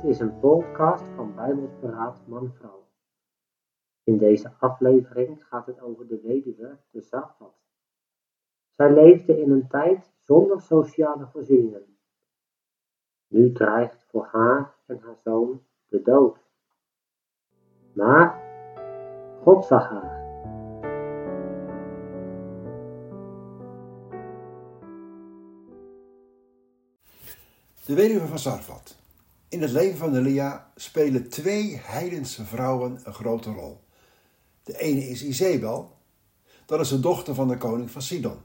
Dit is een podcast van Bijbelsberaad Man-Vrouw. In deze aflevering gaat het over de weduwe de Zarfat. Zij leefde in een tijd zonder sociale voorzieningen. Nu dreigt voor haar en haar zoon de dood. Maar God zag haar. De weduwe van Zarfat. In het leven van Elia spelen twee heidense vrouwen een grote rol. De ene is Izebel, dat is de dochter van de koning van Sidon.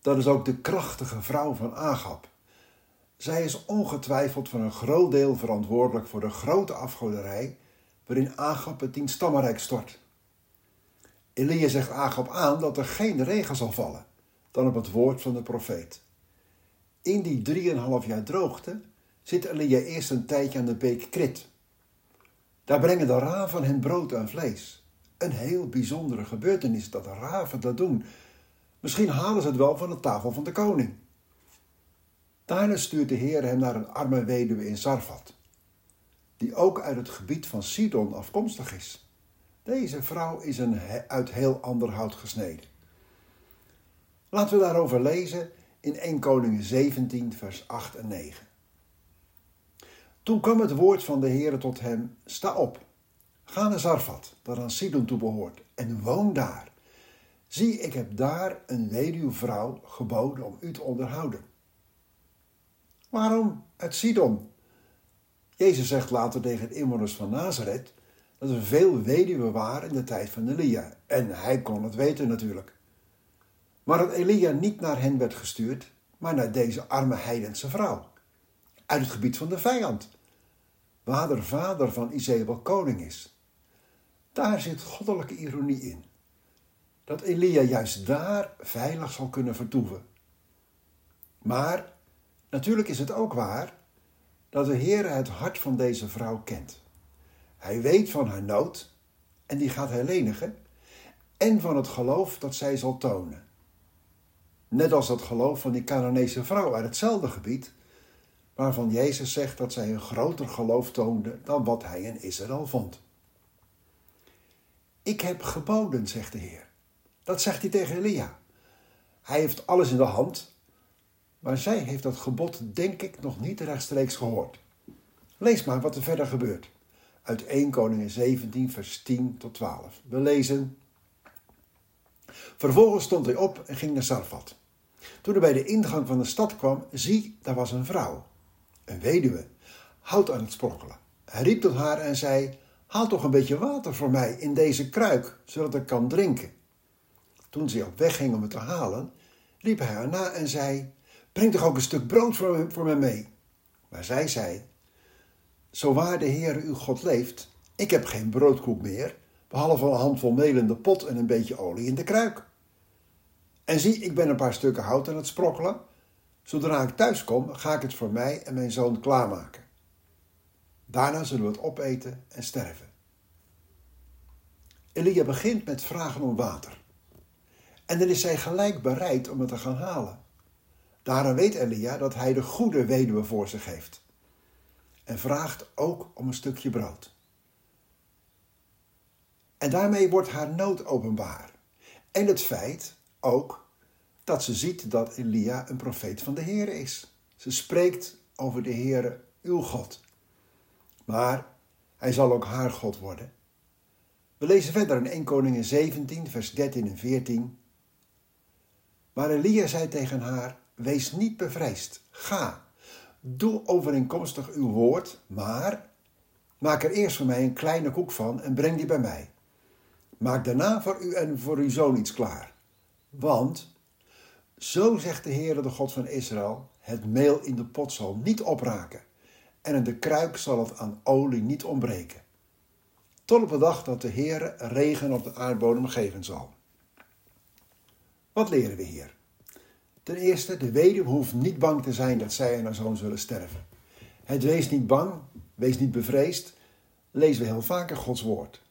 Dat is ook de krachtige vrouw van Agab. Zij is ongetwijfeld voor een groot deel verantwoordelijk voor de grote afgoderij waarin Agab het tien stammenrijk stort. Elia zegt Agab aan dat er geen regen zal vallen dan op het woord van de profeet. In die drieënhalf jaar droogte zit Elia eerst een tijdje aan de beek Krit. Daar brengen de raven hen brood en vlees. Een heel bijzondere gebeurtenis dat de raven dat doen. Misschien halen ze het wel van de tafel van de koning. Daarna stuurt de Heer hem naar een arme weduwe in Sarfat, die ook uit het gebied van Sidon afkomstig is. Deze vrouw is een uit heel ander hout gesneden. Laten we daarover lezen in 1 Koningen 17, vers 8 en 9. Toen kwam het woord van de Heere tot hem: Sta op, ga naar Zarfat, dat aan Sidon toebehoort, en woon daar. Zie, ik heb daar een weduwvrouw geboden om u te onderhouden. Waarom uit Sidon? Jezus zegt later tegen de inwoners van Nazareth dat er veel weduwen waren in de tijd van Elia. En hij kon het weten natuurlijk. Maar dat Elia niet naar hen werd gestuurd, maar naar deze arme heidense vrouw. Uit het gebied van de vijand, waar de vader van Izebel koning is. Daar zit goddelijke ironie in. Dat Elia juist daar veilig zal kunnen vertoeven. Maar natuurlijk is het ook waar dat de Heer het hart van deze vrouw kent. Hij weet van haar nood en die gaat hij lenigen en van het geloof dat zij zal tonen. Net als het geloof van die Canaanese vrouw uit hetzelfde gebied, waarvan Jezus zegt dat zij een groter geloof toonde dan wat hij in Israël vond. Ik heb geboden, zegt de Heer. Dat zegt hij tegen Elia. Hij heeft alles in de hand, maar zij heeft dat gebod, denk ik, nog niet rechtstreeks gehoord. Lees maar wat er verder gebeurt. Uit 1 Koningen 17, vers 10 tot 12. We lezen. Vervolgens stond hij op en ging naar Sarfat. Toen hij bij de ingang van de stad kwam, zie, daar was een vrouw, een weduwe, hout aan het sprokkelen. Hij riep tot haar en zei: Haal toch een beetje water voor mij in deze kruik, zodat ik kan drinken. Toen ze op weg ging om het te halen, riep hij haar na en zei: Breng toch ook een stuk brood voor, mij mee. Maar zij zei: Zo waar de Heer uw God leeft, ik heb geen broodkoek meer, behalve een handvol meel in de pot en een beetje olie in de kruik. En zie, ik ben een paar stukken hout aan het sprokkelen. Zodra ik thuis kom, ga ik het voor mij en mijn zoon klaarmaken. Daarna zullen we het opeten en sterven. Elia begint met vragen om water. En dan is zij gelijk bereid om het te gaan halen. Daarom weet Elia dat hij de goede weduwe voor zich heeft. En vraagt ook om een stukje brood. En daarmee wordt haar nood openbaar. En het feit ook dat ze ziet dat Elia een profeet van de Heer is. Ze spreekt over de Heere, uw God. Maar hij zal ook haar God worden. We lezen verder in 1 Koningen 17, vers 13 en 14. Maar Elia zei tegen haar: Wees niet bevreesd. Ga, doe overeenkomstig uw woord, maar maak er eerst voor mij een kleine koek van en breng die bij mij. Maak daarna voor u en voor uw zoon iets klaar. Want, zo zegt de Heere, de God van Israël, het meel in de pot zal niet opraken en in de kruik zal het aan olie niet ontbreken. Tot op de dag dat de Heere regen op de aardbodem geven zal. Wat leren we hier? Ten eerste, de weduwe hoeft niet bang te zijn dat zij en haar zoon zullen sterven. Het wees niet bang, wees niet bevreesd, lezen we heel vaker Gods woord.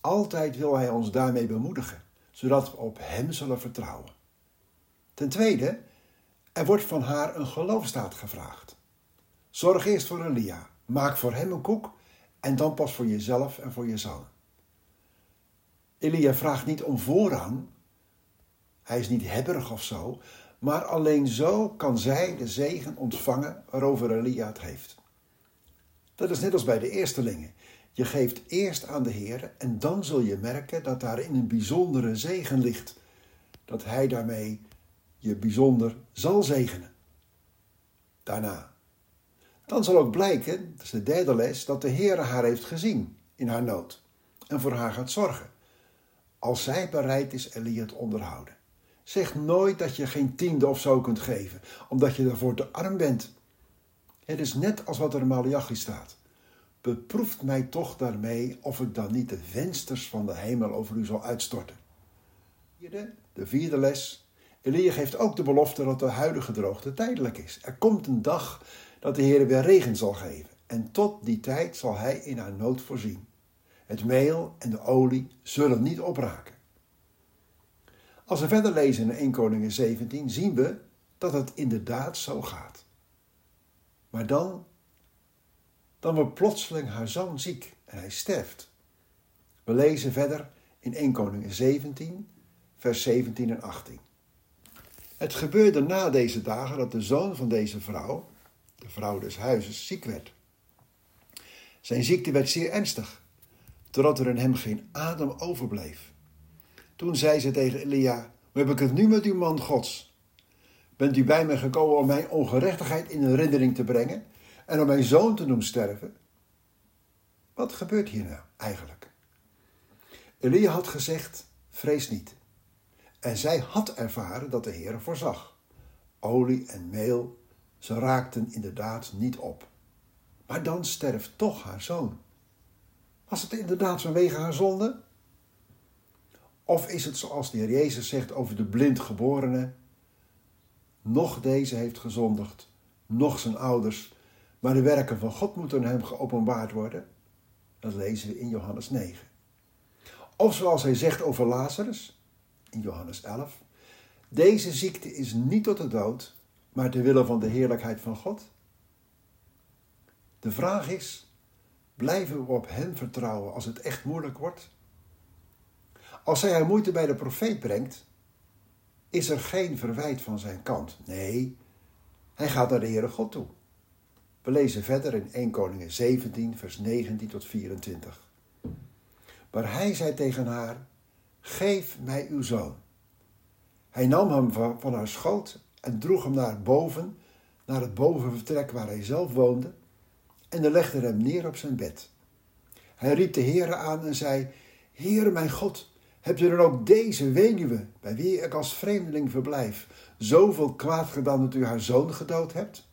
Altijd wil Hij ons daarmee bemoedigen, zodat we op Hem zullen vertrouwen. Ten tweede, er wordt van haar een geloofstaat gevraagd. Zorg eerst voor Elia, Maak voor hem een koek en dan pas voor jezelf en voor je zoon. Elia vraagt niet om voorrang. Hij is niet hebberig of zo. Maar alleen zo kan zij de zegen ontvangen waarover Elia het heeft. Dat is net als bij de eerstelingen. Je geeft eerst aan de Heer en dan zul je merken dat daarin een bijzondere zegen ligt. Dat Hij daarmee je bijzonder zal zegenen. Daarna. Dan zal ook blijken, dat is de derde les, dat de Heer haar heeft gezien in haar nood en voor haar gaat zorgen. Als zij bereid is Elia te onderhouden. Zeg nooit dat je geen tiende of zo kunt geven, omdat je daarvoor te arm bent. Het is net als wat er in Malachi staat. Beproeft mij toch daarmee of ik dan niet de vensters van de hemel over u zal uitstorten. De vierde les. Elia geeft ook de belofte dat de huidige droogte tijdelijk is. Er komt een dag dat de Heer weer regen zal geven. En tot die tijd zal hij in haar nood voorzien. Het meel en de olie zullen niet opraken. Als we verder lezen in 1 Koningen 17, zien we dat het inderdaad zo gaat. Maar dan, dan wordt plotseling haar zoon ziek en hij sterft. We lezen verder in 1 Koningen 17, vers 17 en 18. Het gebeurde na deze dagen dat de zoon van deze vrouw, de vrouw des huizes, ziek werd. Zijn ziekte werd zeer ernstig, totdat er in hem geen adem overbleef. Toen zei ze tegen Elia: Hoe heb ik het nu met uw man Gods? Bent u bij mij gekomen om mijn ongerechtigheid in herinnering te brengen en om mijn zoon te doen sterven? Wat gebeurt hier nou eigenlijk? Elia had gezegd: Vrees niet. En zij had ervaren dat de Heer voorzag. Olie en meel, ze raakten inderdaad niet op. Maar dan sterft toch haar zoon. Was het inderdaad vanwege haar zonde? Of is het zoals de Heer Jezus zegt over de blindgeborene? Nog deze heeft gezondigd, nog zijn ouders, maar de werken van God moeten hem geopenbaard worden? Dat lezen we in Johannes 9. Of zoals hij zegt over Lazarus, in Johannes 11. Deze ziekte is niet tot de dood, maar ter wille van de heerlijkheid van God. De vraag is, blijven we op Hem vertrouwen als het echt moeilijk wordt? Als hij haar moeite bij de profeet brengt, is er geen verwijt van zijn kant. Nee, hij gaat naar de Heere God toe. We lezen verder in 1 Koningen 17, vers 19 tot 24. Maar hij zei tegen haar: Geef mij uw zoon. Hij nam hem van haar schoot en droeg hem naar boven, naar het bovenvertrek waar hij zelf woonde, en legde hem neer op zijn bed. Hij riep de Heere aan en zei: Heere mijn God, Hebt u dan ook deze weduwe, bij wie ik als vreemdeling verblijf, zoveel kwaad gedaan dat u haar zoon gedood hebt?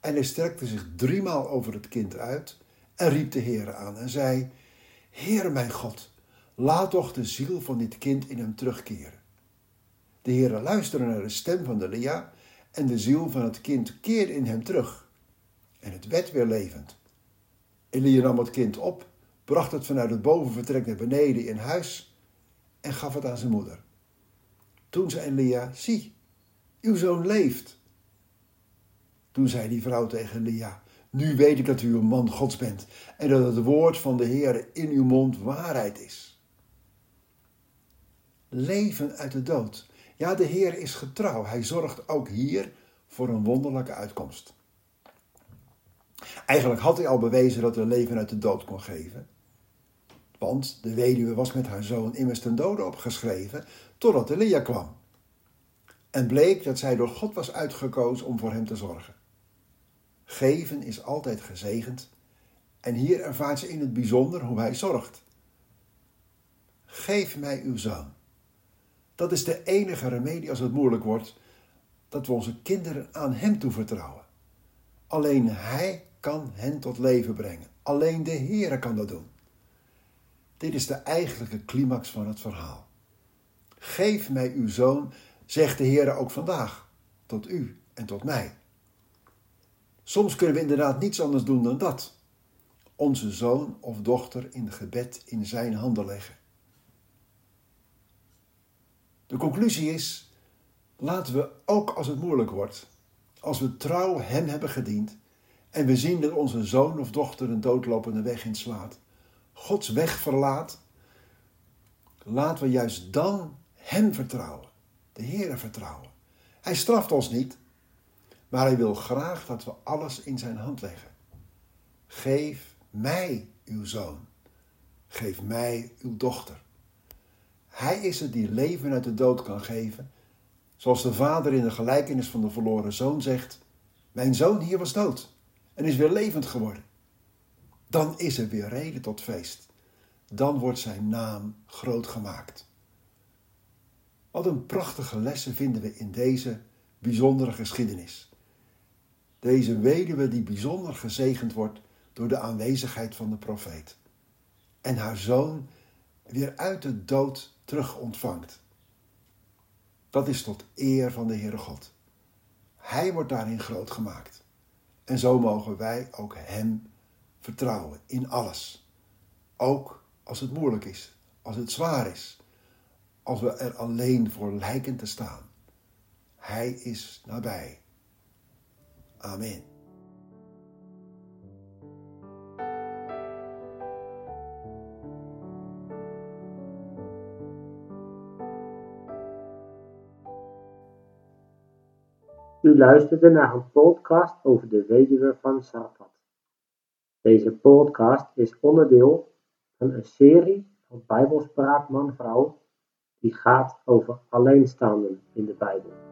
En hij strekte zich driemaal over het kind uit en riep de Heer aan en zei: Heer mijn God, laat toch de ziel van dit kind in hem terugkeren. De Heer luisterde naar de stem van de Lia en de ziel van het kind keerde in hem terug. En het werd weer levend. Elia nam het kind op bracht het vanuit het bovenvertrek naar beneden in huis en gaf het aan zijn moeder. Toen zei Lia, zie, uw zoon leeft. Toen zei die vrouw tegen Lia, nu weet ik dat u een man Gods bent en dat het woord van de Heer in uw mond waarheid is. Leven uit de dood. Ja, de Heer is getrouw. Hij zorgt ook hier voor een wonderlijke uitkomst. Eigenlijk had hij al bewezen dat hij leven uit de dood kon geven. Want de weduwe was met haar zoon immers ten dode opgeschreven, totdat Elia kwam. En bleek dat zij door God was uitgekozen om voor hem te zorgen. Geven is altijd gezegend en hier ervaart ze in het bijzonder hoe hij zorgt. Geef mij uw zoon. Dat is de enige remedie als het moeilijk wordt, dat we onze kinderen aan hem toevertrouwen. Alleen hij kan hen tot leven brengen. Alleen de Heere kan dat doen. Dit is de eigenlijke climax van het verhaal. Geef mij uw zoon, zegt de Heer ook vandaag, tot u en tot mij. Soms kunnen we inderdaad niets anders doen dan dat. Onze zoon of dochter in gebed in zijn handen leggen. De conclusie is: laten we ook als het moeilijk wordt, als we trouw Hem hebben gediend en we zien dat onze zoon of dochter een doodlopende weg inslaat, Gods weg verlaat, laten we juist dan Hem vertrouwen, de Heere vertrouwen. Hij straft ons niet, maar Hij wil graag dat we alles in Zijn hand leggen. Geef mij uw zoon, geef mij uw dochter. Hij is het die leven uit de dood kan geven, zoals de vader in de gelijkenis van de verloren zoon zegt: Mijn zoon hier was dood en is weer levend geworden. Dan is er weer reden tot feest. Dan wordt zijn naam groot gemaakt. Wat een prachtige lessen vinden we in deze bijzondere geschiedenis. Deze weduwe die bijzonder gezegend wordt door de aanwezigheid van de profeet. En haar zoon weer uit de dood terug ontvangt. Dat is tot eer van de Heere God. Hij wordt daarin groot gemaakt. En zo mogen wij ook Hem vertrouwen in alles. Ook als het moeilijk is, als het zwaar is, als we er alleen voor lijken te staan. Hij is nabij. Amen. U luisterde naar een podcast over de weduwe van Safat. Deze podcast is onderdeel van een serie van Bijbelspraak man-vrouw die gaat over alleenstaanden in de Bijbel.